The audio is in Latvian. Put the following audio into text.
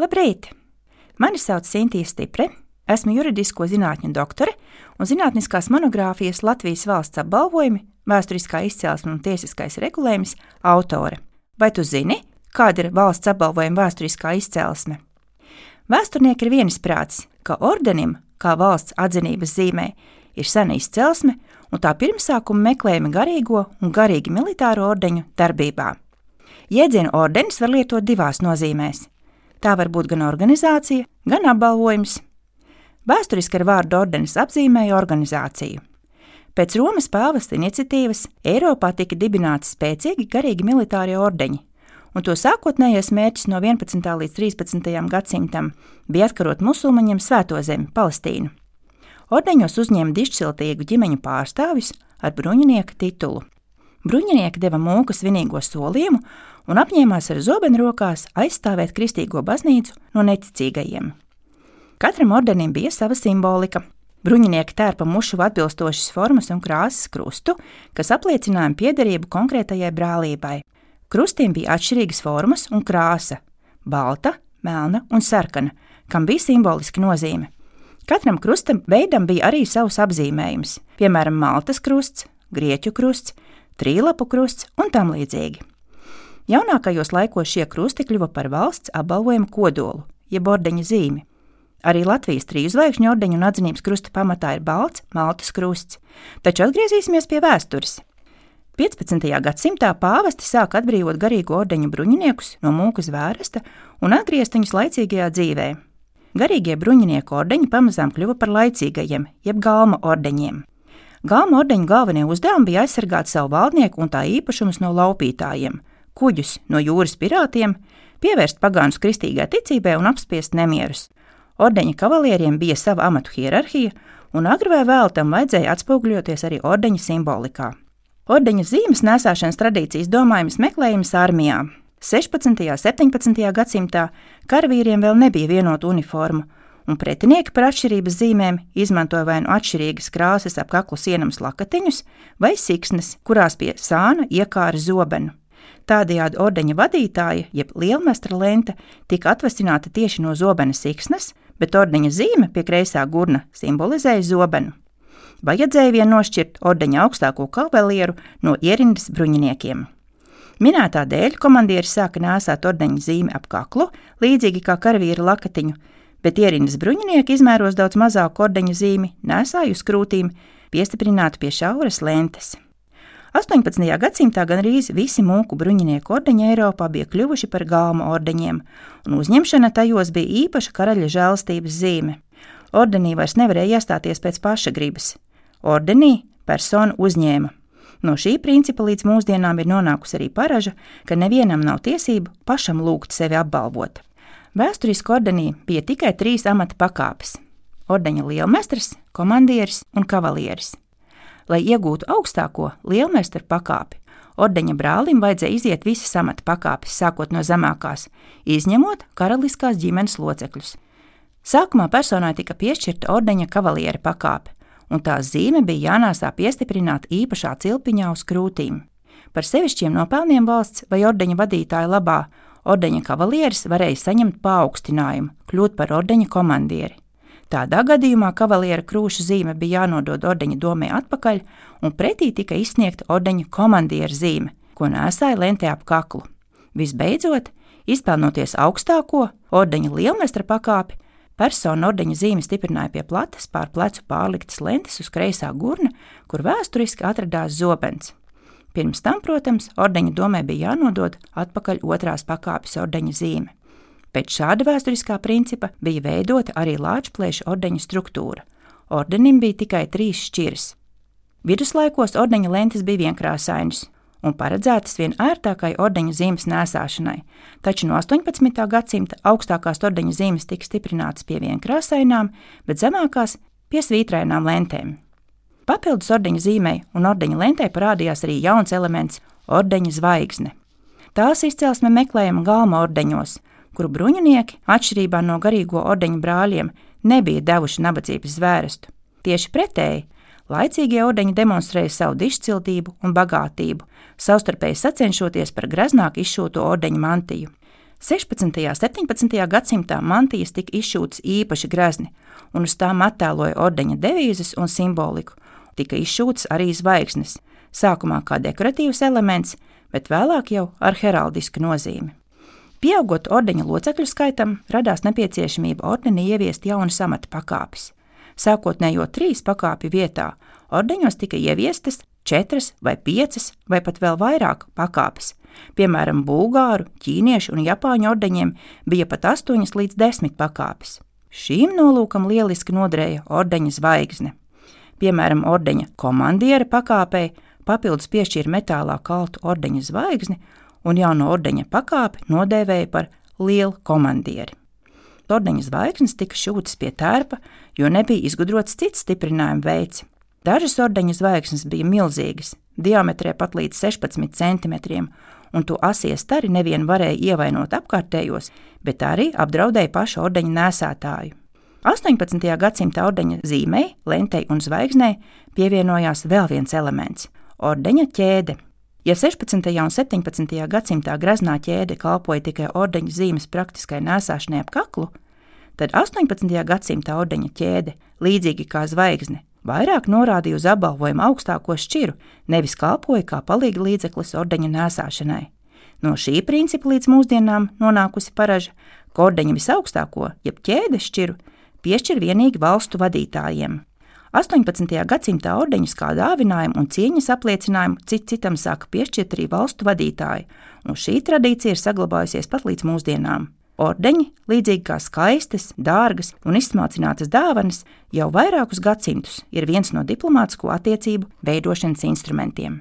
Labrīt! Mani sauc Sintīna Stipre, esmu juridisko zinātņu doktore un zinātniskās monogrāfijas Latvijas valsts apbalvojumi, vēsturiskā izcelsme un tiesiskais regulējums autore. Vai tu zini, kāda ir valsts apbalvojuma vēsturiskā izcelsme? Vēsturnieki ir vienisprātis, ka ordenim, kā valsts atzinības zīmē, ir sena izcelsme un tā pirmsākuma meklējumi garīgo un garīgi militāro ordeņu darbībā. Jēdzienu ordenis var lietot divās nozīmēs Tā var būt gan organizācija, gan apbalvojums. Vēsturiski ar vārdu ordenis apzīmēja organizāciju. Pēc Romas pāvesta iniciatīvas Eiropā tika dibināti spēcīgi garīgi militārie ordeņi, un to sākotnējais mērķis no 11. līdz 13. gadsimtam bija atkarot musulmaņiem svēto zemi, Palestīnu. Ordeņos uzņēma dišciltīgu ģimeņu pārstāvis ar bruņinieka titulu. Bruņinieki deva mūku svinīgo solījumu un apņēmās ar zobenu rokās aizstāvēt kristīgo baznīcu no neticīgajiem. Katram ordenim bija sava simbolika. Bruņinieki tērpa mušu atbilstošas formas un krāsas krustu, kas apliecināja piederību konkrētajai brālībai. Krustiem bija atšķirīgas formas un krāsa - balta, melna un sarkana, kam bija simboliska nozīme. Katram krustam veidam bija arī savs apzīmējums, piemēram, Maltas krusts, Grieķu krusts, Trīlapu krusts un tam līdzīgi. Jaunākajos laikos šie krusti kļuva par valsts apbalvojumu kodolu, jeb ordeņa zīmi. Arī Latvijas trīs zvaigžņu ordeņu un atzinības krusta pamatā ir balts, maltas krusts. Taču atgriezīsimies pie vēstures. 15. gadsimtā pāvesti sāka atbrīvot garīgo ordeņu bruņiniekus no mūka zvērsta un atgriezt viņus laicīgajā dzīvē. Garīgie bruņinieku ordeņi pamazām kļuva par laicīgajiem, jeb galma ordeņiem. Galma ordeņu galvenie uzdevumi bija aizsargāt savu valdnieku un tā īpašumus no laupītājiem – kuģus no jūras pirātiem, pievērst pagānus kristīgai ticībai un apspiest nemierus. Ordeņa kavalieriem bija sava amatu hierarhija, un agrāk vai vēl tam vajadzēja atspoguļoties arī ordeņa simbolikā. Ordeņa zīmes nesāšanas tradīcijas domājams meklējums armijā. 16. un 17. gadsimtā karavīriem vēl nebija vienota uniforma, un pretinieki par atšķirības zīmēm izmantoja vai nu atšķirīgas krāsas ap kaklu sienams lakatiņus vai siksnas, kurās pie sāna iekāra zobenu. Tādējādi ordeņa vadītāja, jeb lielmestra lente, tika atvasināta tieši no zobena siksnas, bet ordeņa zīme pie kreisā gurna simbolizēja zobenu. Vajadzēja vien nošķirt ordeņa augstāko kavalieru no ierindas bruņiniekiem. Minētā dēļ komandieris sāka nēsāt ordeņa zīmi ap kaklu, līdzīgi kā karavīra lakatiņu, bet ierindas bruņinieki izmēros daudz mazāku ordeņa zīmi, nēsāju uz krūtīm, piestiprinātu pie šauras lentes. 18. gadsimtā gandrīz visi mūku bruņinieku ordeņi Eiropā bija kļuvuši par galma ordeņiem, un uzņemšana tajos bija īpaša karaļa žēlstības zīme. Ordenī vairs nevarēja iestāties pēc paša gribas. Ordenī persona uzņēma. No šī principa līdz mūsdienām ir nonākusi arī paraža, ka nevienam nav tiesību pašam lūgt sevi apbalvot. Vēsturiski ordenī bija tikai trīs amata pakāpes - ordeņa lielmestrs, komandieris un kavalieris. Lai iegūtu augstāko lielmeistaru pakāpi, ordeņa brālim vajadzēja iziet visas amata pakāpes, sākot no zemākās, izņemot karaliskās ģimenes locekļus. Sākumā personai tika piešķirta ordeņa kavaliera pakāpe, un tās zīme bija jānāsā piestiprināta īpašā cilpiņā uz krūtīm. Par sevišķiem nopelniem valsts vai ordeņa vadītāja labā ordeņa kavalieris varēja saņemt paaugstinājumu, kļūt par ordeņa komandieri. Tādā gadījumā kavaliera krūša zīme bija jānodod ordeņa domē atpakaļ, un pretī tika izsniegta ordeņa komandiera zīme, ko nēsāja lentē ap kaklu. Visbeidzot, izpelnoties augstāko ordeņa lielmestra pakāpi, persona ordeņa zīme stiprināja pie plates pār plecu pārliktas lentes uz kreisā gurna, kur vēsturiski atradās zobens. Pirms tam, protams, ordeņa domē bija jānodod atpakaļ otrās pakāpes ordeņa zīme. Pēc šāda vēsturiskā principa bija veidota arī Lāčplēša ordeņa struktūra. Ordenim bija tikai trīs šķiras. Viduslaikos ordeņa lentes bija vienkrāsainas un paredzētas vien ērtākai ordeņa zīmes nēsāšanai, taču no 18. gadsimta augstākās ordeņa zīmes tika stiprinātas pie vienkrāsainām, bet zemākās pie svītrainām lentēm. Papildus ordeņa zīmei un ordeņa lentē parādījās arī jauns elements - ordeņa zvaigzne. Tās izcelsme meklējama galma ordeņos, kuru bruņinieki, atšķirībā no garīgo ordeņa brāļiem, nebija devuši nabadzības zvērestu. Tieši pretēji, laicīgie ordeņi demonstrēja savu dišciltību un bagātību, savstarpēji sacenšoties par graznāk izšūto ordeņa mantiju. 16. un 17. gadsimtā mantijas tika izšūtas īpaši grezni, un uz tām attēloja ordeņa devīzes un simboliku. Tika izšūtas arī zvaigznes, sākumā kā dekoratīvs elements, bet vēlāk jau ar heraldisku nozīmi. Pieaugot ordeņa locekļu skaitam, radās nepieciešamība ordenī ieviest jaunas amata pakāpes. Sākotnējo trīs pakāpju vietā ordeņos tika ieviestas četras vai piecas vai pat vēl vairāk pakāpes, Piemēram, bulgāru, ķīniešu un japāņu ordeņiem bija pat 8 līdz 10 pakāpes. Šīm nolūkam lieliski noderēja ordeņa zvaigzne. Piemēram, ordeņa komandiera pakāpei papildus piešķīra metālā kaltu ordeņa zvaigzni, un jauno ordeņa pakāpi nodēvēja par lielu komandieri. Ordeņa zvaigznes tika šūtas pie tērpa, jo nebija izgudrots cits stiprinājuma veids. Dažas ordeņa zvaigznes bija milzīgas, diametrē pat līdz 16 centimetriem, un to asie stari nevien varēja ievainot apkārtējos, bet arī apdraudēja pašu ordeņa nēsātāju. 18. gadsimta ordeņa zīmei, lentei un zvaigznei pievienojās vēl viens elements - ordeņa ķēde. Ja 16. un 17. gadsimtā graznā ķēde kalpoja tikai ordeņa zīmes praktiskai nēsāšanai ap kaklu, tad 18. gadsimta ordeņa ķēde, līdzīgi kā zvaigzne, vairāk norādīja uz apbalvojumu augstāko šķiru, nevis kalpoja kā palīga līdzeklis ordeņa nēsāšanai. No šī principa līdz mūsdienām nonākusi paraža, ka ordeņa visaugstāko, jeb ķēdes šķiru, piešķir vienīgi valstu vadītājiem. 18. gadsimtā ordeņus kā dāvinājumu un cieņas apliecinājumu cit citam sāka piešķirt arī valstu vadītāji, un šī tradīcija ir saglabājusies pat līdz mūsdienām. Ordeņi, līdzīgi kā skaistas, dārgas un izsmalcinātas dāvanas, jau vairākus gadsimtus ir viens no diplomātsko attiecību veidošanas instrumentiem.